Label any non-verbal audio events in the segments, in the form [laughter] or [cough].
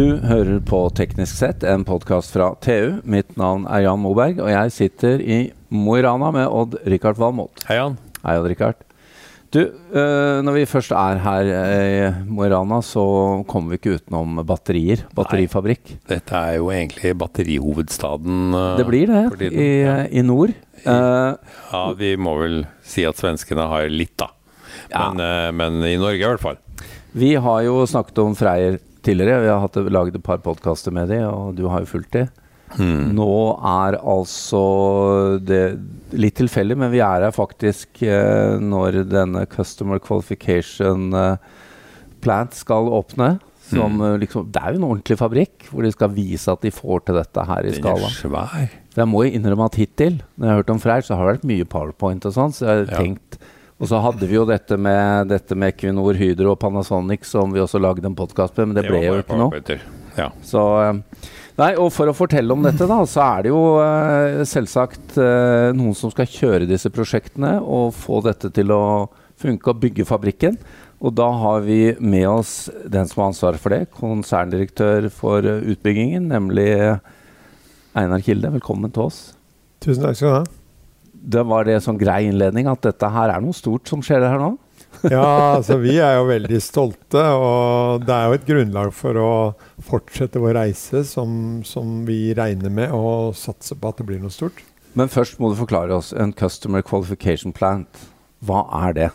Du hører på Teknisk sett, en podkast fra TU. Mitt navn er Jan Moberg, og jeg sitter i Mo i Rana med Odd-Rikard Valmot. Hei, Jan. Hei, Odd-Rikard. Du, øh, når vi først er her i Mo i Rana, så kommer vi ikke utenom batterier. Batterifabrikk. Dette er jo egentlig batterihovedstaden. Uh, det blir det i, i, nord. I, uh, ja, vi må vel si at svenskene har litt, da. Men, ja. men i Norge i hvert fall. Vi har jo snakket om Freyr tidligere. Vi har hatt, laget et par podkaster med dem, og du har jo fulgt dem. Hmm. Nå er altså det litt tilfeldig, men vi er her faktisk eh, når denne Customer Qualification eh, Plant skal åpne. Som, hmm. liksom, det er jo en ordentlig fabrikk, hvor de skal vise at de får til dette her i skala. Det er svær. Jeg må jo innrømme at hittil, når jeg har hørt om Freyr, så har det vært mye powerpoint og sånn, så jeg har ja. tenkt og så hadde vi jo dette med, dette med Equinor, Hydro og Panasonic som vi også lagde en podkast med, men det, det ble jo ikke noe. Ja. Så, eh, nei, og for å fortelle om dette, da, så er det jo uh, selvsagt uh, noen som skal kjøre disse prosjektene og få dette til å funke og bygge fabrikken. Og da har vi med oss den som har ansvaret for det, konserndirektør for utbyggingen, nemlig Einar Kilde. Velkommen til oss. Tusen takk skal du ha det var det sånn grei innledning at dette her er noe stort som skjer her nå? [laughs] ja, altså vi er jo veldig stolte, og det er jo et grunnlag for å fortsette vår reise som, som vi regner med, og satse på at det blir noe stort. Men først må du forklare oss en Customer Qualification Plant. Hva er det?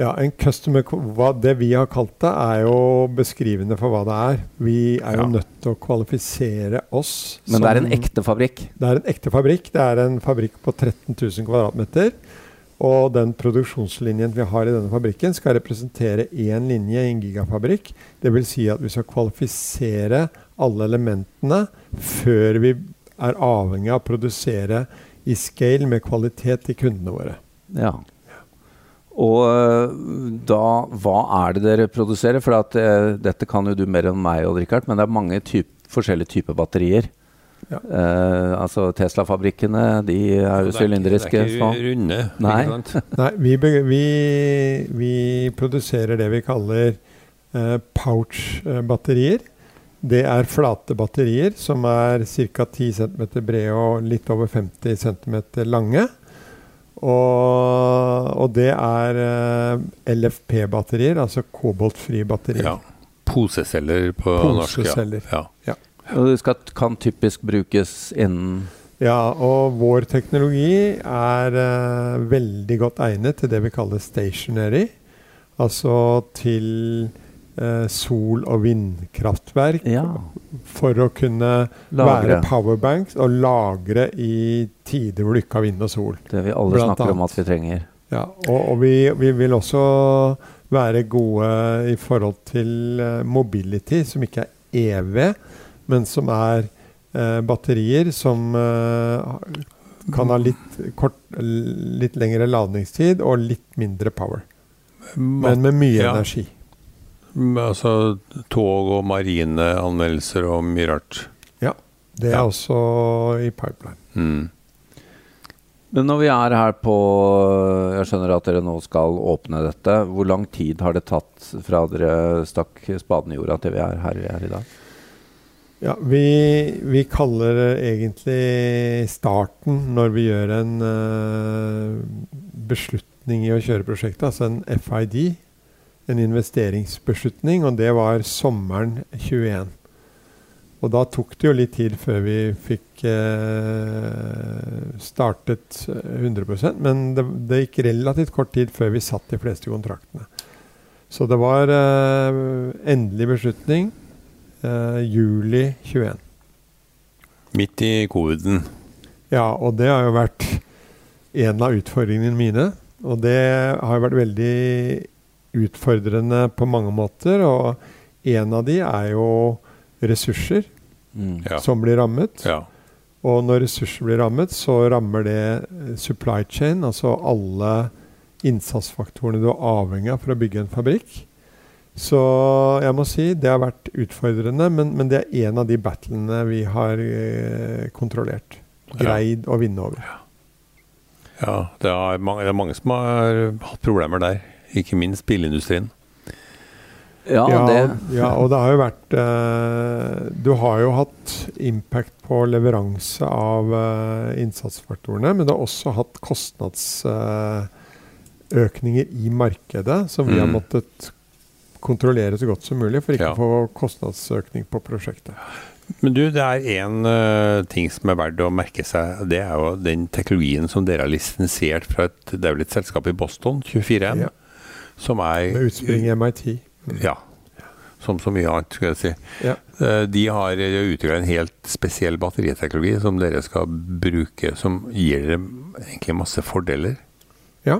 Ja, en customer, hva, Det vi har kalt det, er jo beskrivende for hva det er. Vi er jo nødt til å kvalifisere oss. Men det er en ekte fabrikk? Det er en ekte fabrikk. Det er en fabrikk på 13 000 kvadratmeter. Og den produksjonslinjen vi har i denne fabrikken, skal representere én linje i en gigafabrikk. Dvs. Si at vi skal kvalifisere alle elementene før vi er avhengig av å produsere i scale med kvalitet til kundene våre. Ja. Og eh, da, hva er det dere produserer? For at, eh, dette kan jo du mer enn meg, Odd Rikard, men det er mange typ, forskjellige typer batterier. Ja. Eh, altså Tesla-fabrikkene, de er jo sylindriske. Det er ikke runde. Nei, [laughs] Nei vi, vi, vi, produserer det vi kaller eh, pouch-batterier. Det er flate batterier som er ca. 10 cm brede og litt over 50 cm lange. Og, og det er eh, LFP-batterier, altså koboltfrie batterier. Ja. Poseceller på Poseceller. norsk. Ja. ja. Og det skal, kan typisk brukes innen Ja, og vår teknologi er uh, veldig godt egnet til det vi kaller stationary. Altså til uh, sol- og vindkraftverk. Ja. For å kunne lagre. være powerbanks og lagre i tider hvor du ikke har vind og sol. Det vi alle snakker annet. om at vi trenger. Ja, og, og vi, vi, vil også være gode i forhold til uh, mobility, som ikke er EV, men som er eh, batterier som eh, kan ha litt, kort, litt lengre ladningstid og litt mindre power. Men med mye ja. energi. Altså tog og marine anmeldelser og mye rart. Ja. Det er ja. også i pipeline. Mm. Men når vi er her på Jeg skjønner at dere nå skal åpne dette. Hvor lang tid har det tatt fra dere stakk spaden i jorda til vi er her vi er i dag? Ja, vi, vi kaller det egentlig starten når vi gjør en uh, beslutning i å kjøre prosjektet, altså en FID. En investeringsbeslutning, og det var sommeren 21. Og da tok det jo litt tid før vi fikk eh, startet 100% men det, det, gikk relativt kort tid før vi satt de fleste kontraktene. Så det var eh, endelig beslutning eh, juli 21. Midt i coviden. Ja, og det har jo vært en av utfordringene mine. Og det har vært veldig utfordrende på mange måter. Og en av de er jo ressurser mm. som blir rammet. Ja. Og når ressurser blir rammet, så rammer det eh, supply chain, altså alle innsatsfaktorene du er avhengig av for å bygge en fabrikk. Så jeg må si det har vært utfordrende, men, men det er en av de battlene vi har eh, kontrollert. Greid ja. å vinne over. Ja, ja det, er mange, det, er mange, som har hatt problemer der. Ikke minst bilindustrien. Ja, Ja, det ja, og det har jo vært eh, Du har jo hatt impact på leveranse av eh, innsatsfaktorene, men det har også hatt kostnadsøkninger i markedet som vi har Mm. måttet kontrollere så godt som mulig for ikke Ja. å få kostnadsøkning på prosjektet. Men du, det er én ting som er verdt å merke seg. Det er jo den teknologien som dere har lisensiert fra et, det er vel et selskap i Boston, 24M, Ja. Som er Med utspring i MIT. Ja. Som så mye annet, skal jeg si. Ja. Eh, De har utvikla en helt spesiell batteriteknologi som dere skal bruke, som gir dere egentlig masse fordeler. Ja.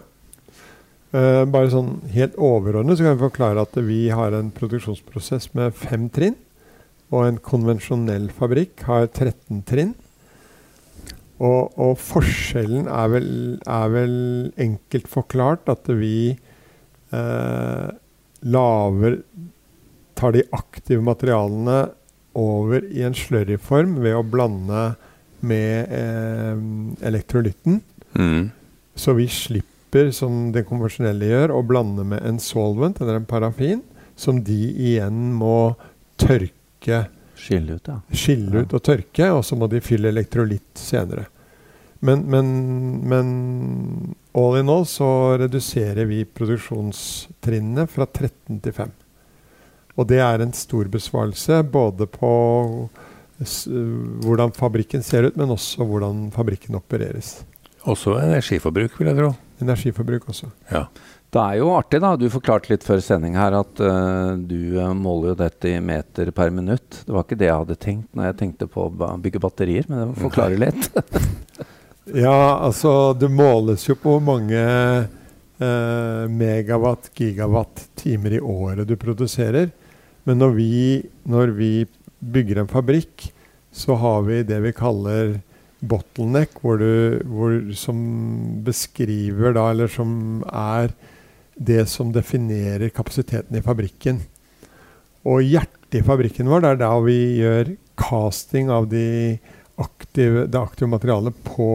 Eh, bare sånn helt overordnet så kan jeg forklare at vi har en produksjonsprosess med fem trinn. Og en konvensjonell fabrikk har 13 trinn. Og, og forskjellen er vel, er vel enkelt forklart at vi eh, laver Tar de aktive materialene over i en slurryform ved å blande med eh, elektrolytten. Mm. Så vi slipper, som det konvensjonelle gjør, å blande med en solvent eller en parafin, som de igjen må tørke, Skille ut, ja. skille ut og tørke, og så må de fylle elektrolytt senere. Men, men, men all in all så reduserer vi produksjonstrinnene fra 13 til 5. Og det er en stor besvarelse både på hvordan fabrikken ser ut, men også hvordan fabrikken opereres. Også energiforbruk, vil jeg tro. Energiforbruk også. Ja. Det er jo artig, da. Du forklarte litt før sending her at uh, du eh, måler jo dette i meter per minutt. Det var ikke det jeg hadde tenkt når jeg tenkte på å bygge batterier, men det forklarer [laughs] litt. [laughs] Ja, altså det måles jo på hvor mange eh, megawatt, gigawatt timer i året du produserer. Men når vi, når vi bygger en fabrikk, så har vi det vi kaller bottleneck, hvor du, hvor, som beskriver da, eller som er det som definerer kapasiteten i fabrikken. Og hjertet i fabrikken vår, det er da vi gjør casting av de aktive, det aktive materialet på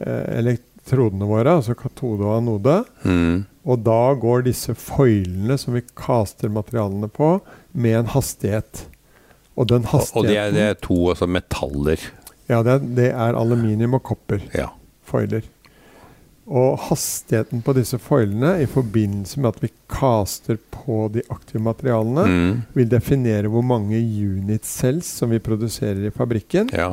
eh, elektrodene våre, altså katode og anode. Mm. Og da går disse foilene som vi caster materialene på, med en hastighet. Og den Og, og det, er, det er to altså metaller. Ja, det er, det er aluminium og kopper. Ja. foiler. Og hastigheten på disse foilene i forbindelse med at vi caster på de aktive materialene, Mm. vil definere hvor mange unit cells som vi produserer i fabrikken. ja.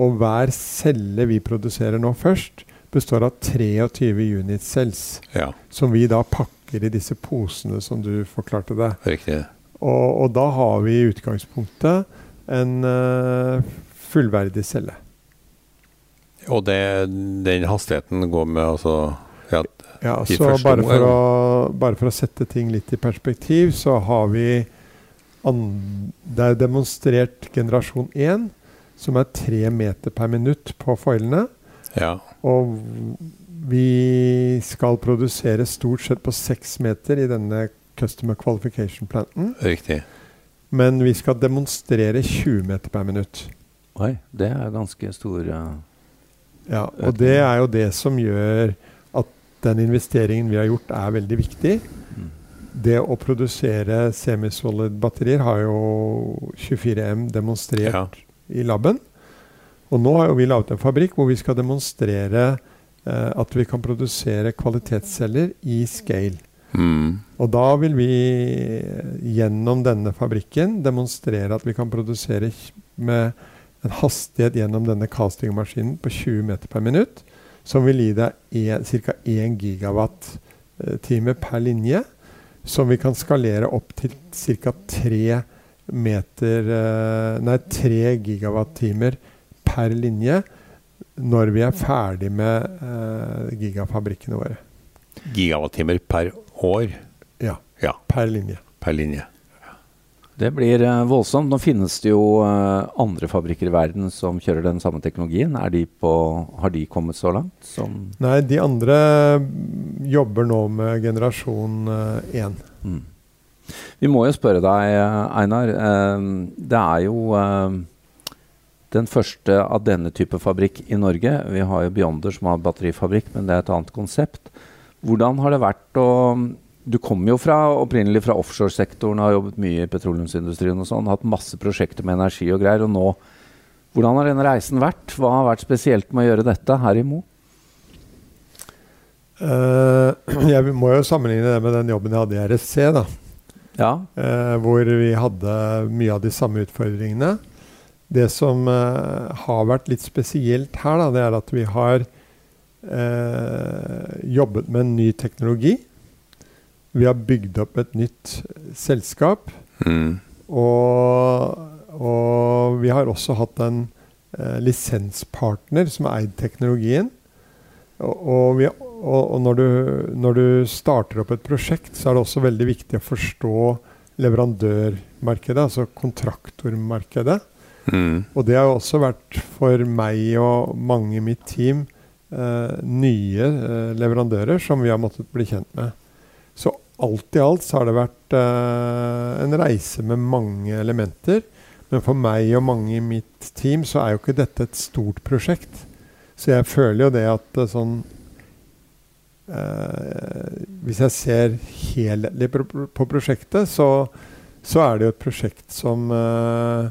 Og hver celle vi produserer nå først, består av 23 unit cells, Ja, som vi da pakker i disse posene som du forklarte deg. riktig. Og, og da har vi i utgangspunktet en uh, fullverdig celle. Og det, den hastigheten går med altså ja, Ja, så bare for, å, bare for å sette ting litt i perspektiv, så har vi an, Det er demonstrert generasjon 1, som er tre meter per minutt på foilene. ja. Og vi skal produsere stort sett på seks meter i denne Customer Qualification Planten. Riktig. Men vi skal demonstrere 20 meter per minutt. Oi, det er ganske stor eh, Ja, og det er jo det som gjør at den investeringen vi har gjort, er veldig viktig. mm. Det å produsere semisolid batterier har jo 24M demonstrert Ja. I laben. Og nå har jo vi laget en fabrikk hvor vi skal demonstrere eh, at vi kan produsere kvalitetsceller i scale. Mm. Og da vil vi eh, gjennom denne fabrikken demonstrere at vi kan produsere med en hastighet gjennom denne castingmaskinen på 20 meter per minutt, som vil gi deg ca. 1 gigawatt-time per linje, som vi kan skalere opp til ca. 3 meter eh, Nei, 3 gigawatt-timer per linje når vi er ferdig med eh, gigafabrikkene våre. Gigawattimer per år Ja, Ja. per linje. per linje. Det blir eh, voldsomt. Nå finnes det jo eh, andre fabrikker i verden som kjører den samme teknologien. Er de på, har de kommet så langt? Som, Nei, de andre jobber nå med generasjon én. mm. Vi må jo spørre deg, Einar. eh, det er jo eh, den første av denne type fabrikk i Norge. Vi har jo Beyonder som har batterifabrikk, men det er et annet konsept. Hvordan har det vært å du kommer jo fra, opprinnelig fra offshoresektoren, har jobbet mye i petroleumsindustrien og sånn, hatt masse prosjekter med energi og greier. Og nå Hvordan har denne reisen vært? Hva har vært spesielt med å gjøre dette her i Mo? Uh, [clears throat] jeg må jo sammenligne det med den jobben jeg hadde i RSC, da. Ja. eh, hvor vi hadde mye av de samme utfordringene. Det som eh, har vært litt spesielt her, da, det er at vi har jobbet med en ny teknologi. Vi har bygd opp et nytt selskap. Mm. Og, og, vi har også hatt en lisenspartner som har eid teknologien. Og, og vi har og, og når, du, når, du, starter opp et prosjekt, så er det også veldig viktig å forstå leverandørmarkedet, altså kontraktormarkedet. Mm. Og det har jo også vært for meg og mange i mitt team eh, nye eh, leverandører som vi har måttet bli kjent med. Så alt i alt så har det vært eh, en reise med mange elementer. Men for meg og mange i mitt team så er jo ikke dette et stort prosjekt. Så jeg føler jo det at eh, sånn Eh, hvis jeg ser helhetlig på, prosjektet, så, så, er det jo et prosjekt som uh,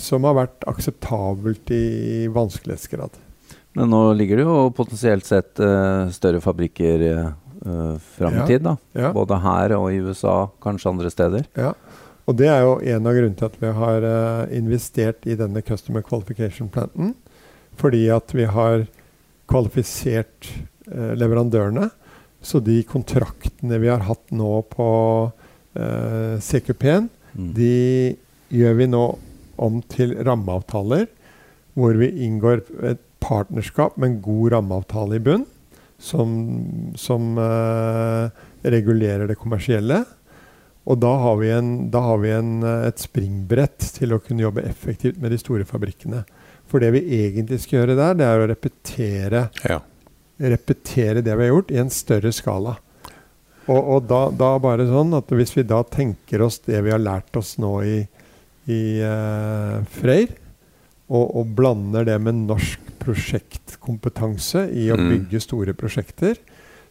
som har vært akseptabelt i vanskelighetsgrad. Men nå ligger det jo potensielt sett uh, større fabrikker uh, fram i tid. da. Ja. Både her og i USA, kanskje andre steder. Ja, og det er jo en av grunnene til at vi har investert i denne Customer Qualification Planten. Fordi at vi har kvalifisert eh, leverandørene. Så de kontraktene vi har hatt nå på eh, CQP-en, mm. de gjør vi nå om til rammeavtaler. Hvor vi inngår et partnerskap med en god rammeavtale i bunn. Som, som eh, regulerer det kommersielle. Og da har vi, en, da har vi en, eh, et springbrett til å kunne jobbe effektivt med de store fabrikkene. For det vi egentlig skal gjøre der, det er å repetere, ja. repetere det vi har gjort, i en større skala. Og, og da, da, bare sånn at hvis vi da tenker oss det vi har lært oss nå i, i uh, Freyr, og, og, blander det med norsk prosjektkompetanse i å mm. bygge store prosjekter,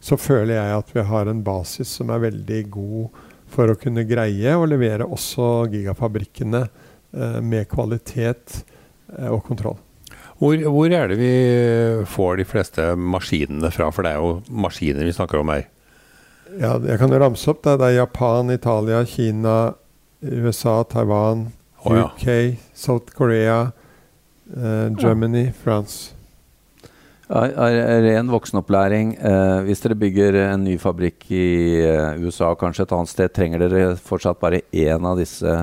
så føler jeg at vi har en basis som er veldig god for å kunne greie å levere også gigafabrikkene uh, med kvalitet Eh, og kontroll. Hvor, hvor, er det vi får de fleste maskinene fra? For det er jo maskiner vi snakker om her. Ja, jeg kan ramse opp. Det, er Japan, Italia, Kina, USA, Taiwan, oh, ja. UK, South Korea, eh, Germany. France. er ren voksenopplæring. Eh, hvis dere bygger en ny fabrikk i eh, USA og kanskje et annet sted, trenger dere fortsatt bare én av disse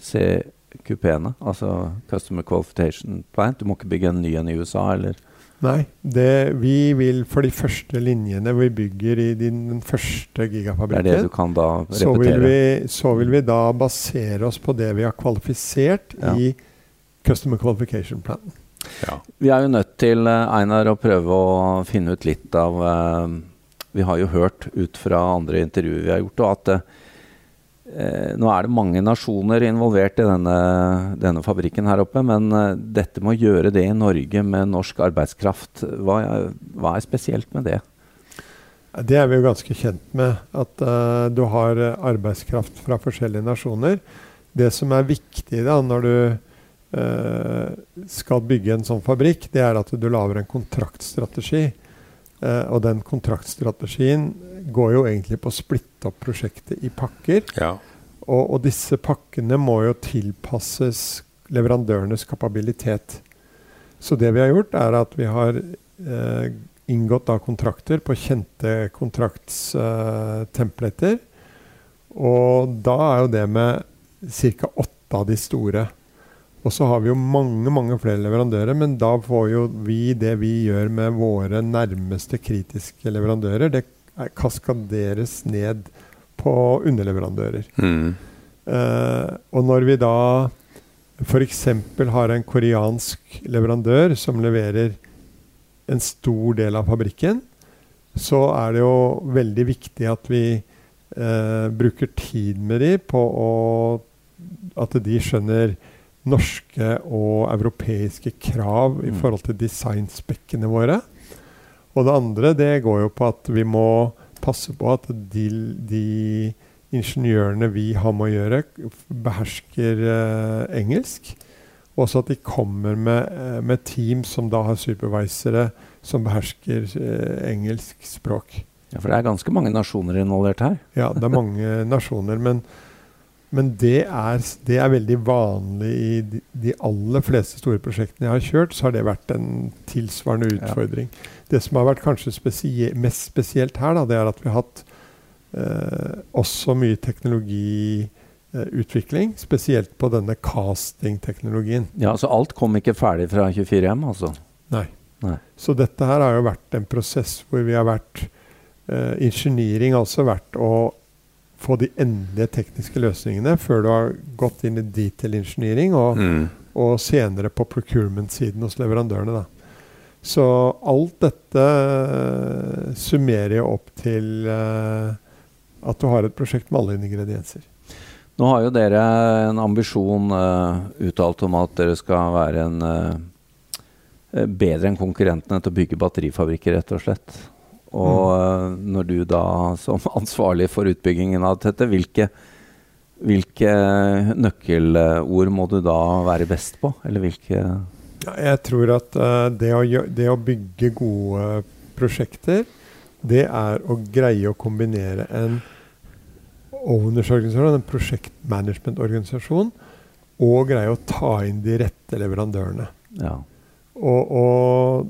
C kupeene? Altså Customer Qualification Plan? Du må ikke bygge en ny en i USA, eller? Nei. Det, vi vil for de første linjene vi bygger i din, den første gigafabrikken, det er det du kan da repetere. Så vil, vi, så vil vi da basere oss på det vi har kvalifisert ja. i Customer Qualification Plan. Ja. Vi er jo nødt til, eh, Einar, å prøve å finne ut litt av uh, Vi har jo hørt ut fra andre intervjuer vi har gjort, og at Eh, nå er det mange nasjoner involvert i denne, denne fabrikken her oppe, men eh, dette med å gjøre det i Norge med norsk arbeidskraft, hva, hva, er spesielt med det? Det er vi jo ganske kjent med, at uh, du har arbeidskraft fra forskjellige nasjoner. Det som er viktig da når du uh, skal bygge en sånn fabrikk, det er at du lager en kontraktstrategi. Uh, og den kontraktstrategien går jo egentlig på å splitte opp prosjektet i pakker. Ja. Og, og, disse pakkene må jo tilpasses leverandørenes kapabilitet. Så det vi har gjort, er at vi har eh, inngått da kontrakter på kjente kontraktstempleter. Eh, og da er jo det med ca. åtte av de store. Og så har vi jo mange mange flere leverandører, men da får jo vi det vi gjør med våre nærmeste kritiske leverandører, det kaskaderes ned på underleverandører. Mm. Uh, og når vi da f.eks. har en koreansk leverandør som leverer en stor del av fabrikken, så er det jo veldig viktig at vi uh, bruker tid med dem på å At de skjønner norske og europeiske krav i mm. forhold til designspekkene våre. Og det andre det går jo på at vi må passe på at de, de ingeniørene vi har med å gjøre, behersker eh, engelsk. Også at de kommer med, uh, med, team som da har supervisere som behersker eh, engelsk språk. Ja, For det er ganske mange nasjoner involvert her? Ja, det er mange nasjoner. Men, men det, er, det, er, veldig vanlig i de, de, aller fleste store prosjektene jeg har kjørt. Så har det vært en tilsvarende utfordring. Ja. Det som har vært kanskje spesie mest spesielt her, da, det er at vi har hatt eh, også mye teknologiutvikling. Eh, spesielt på denne casting-teknologien. Ja, Så alt kom ikke ferdig fra 24M, altså? Nei. Nei. Så dette her har jo vært en prosess hvor vi har vært eh, Ingeniering har altså vært å få de endelige tekniske løsningene før du har gått inn i detail engineering, og, mm. og senere på procurement-siden hos leverandørene. da. Så alt dette uh, summerer jo opp til uh, at du har et prosjekt med alle ingredienser. Nå har jo dere en ambisjon uh, uttalt om at dere skal være en, uh, bedre enn konkurrentene til å bygge batterifabrikker, rett og slett. Og mm. uh, når du da som [laughs] ansvarlig for utbyggingen av dette, hvilke, hvilke nøkkelord må du da være best på? Eller hvilke ja, Jeg tror at det å, det, å, bygge gode prosjekter det er å greie å kombinere en ownersorganisasjon, en prosjektmanagementorganisasjon, og greie å ta inn de rette leverandørene. Ja. Og, og,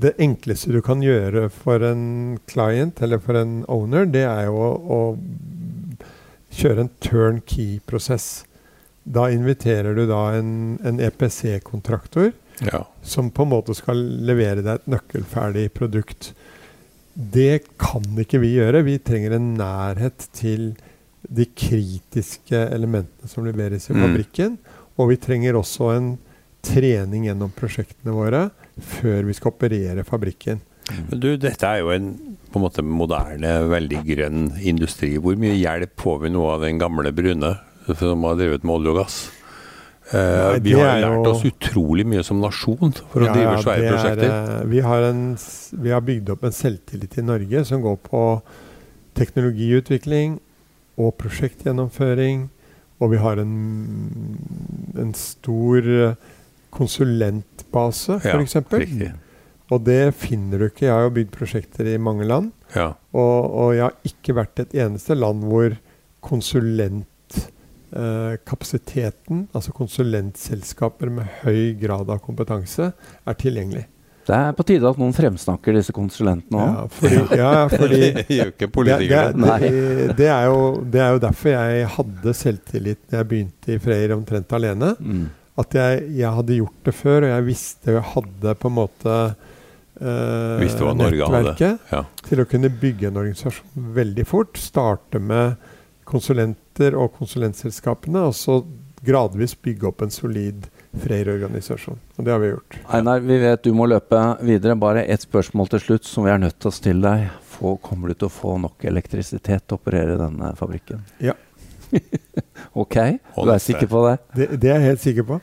det enkleste du kan gjøre for en client eller for en owner, det er jo å, å kjøre en turnkey-prosess. Da inviterer du da en, en EPC-kontraktor ja. som på en måte skal levere deg et nøkkelferdig produkt. Det kan ikke vi gjøre. Vi trenger en nærhet til de kritiske elementene som leveres i mm. fabrikken. Og vi trenger også en trening gjennom prosjektene våre før vi skal operere fabrikken. Du, dette er jo en på en måte moderne, veldig grønn industri. Hvor mye hjelp får vi nå av den gamle brune som har drevet med olje og gass? Nei, vi har lært oss utrolig mye som nasjon for å ja, drive svære prosjekter. Er, eh, vi, har en, vi, har bygd opp en selvtillit i Norge som går på teknologiutvikling og prosjektgjennomføring. Og vi har en, en stor konsulentbase, f.eks. Ja, og det finner du ikke. Jeg har jo bygd prosjekter i mange land. Ja. Og, og jeg har ikke vært et eneste land hvor konsulentkapasiteten, Eh, altså konsulentselskaper med høy grad av kompetanse, er tilgjengelig. Det er på tide at noen fremsnakker disse konsulentene òg. Ja, fordi, [laughs] ja, fordi [laughs] det det, det, er jo, det, er jo, derfor jeg hadde selvtillit da jeg begynte i Freyr omtrent alene. Mm. At jeg, jeg, hadde gjort det før, og jeg visste jeg hadde på en måte uh, nettverket ja. til å kunne bygge en organisasjon veldig fort. Starte med konsulenter og konsulentselskapene, og så gradvis bygge opp en solid Freyr-organisasjon. Og det har vi gjort. Einar, vi vet du må løpe videre. Bare ett spørsmål til slutt som vi er nødt til å stille deg. Få, kommer du til å få nok elektrisitet til å operere denne fabrikken? Ja. [laughs] ok, du er sikker på det? Det, det er jeg helt sikker på.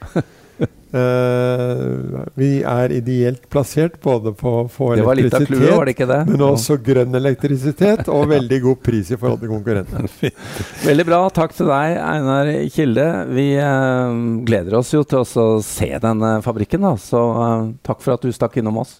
Uh, [laughs] vi er ideelt plassert både på å få elektrisitet, klue, men også grønn elektrisitet og [laughs] veldig god pris i forhold til konkurrentene. [laughs] veldig bra. Takk til deg, Einar Kilde. Vi uh, gleder oss jo til å se denne fabrikken, da. så uh, takk for at du stakk innom oss.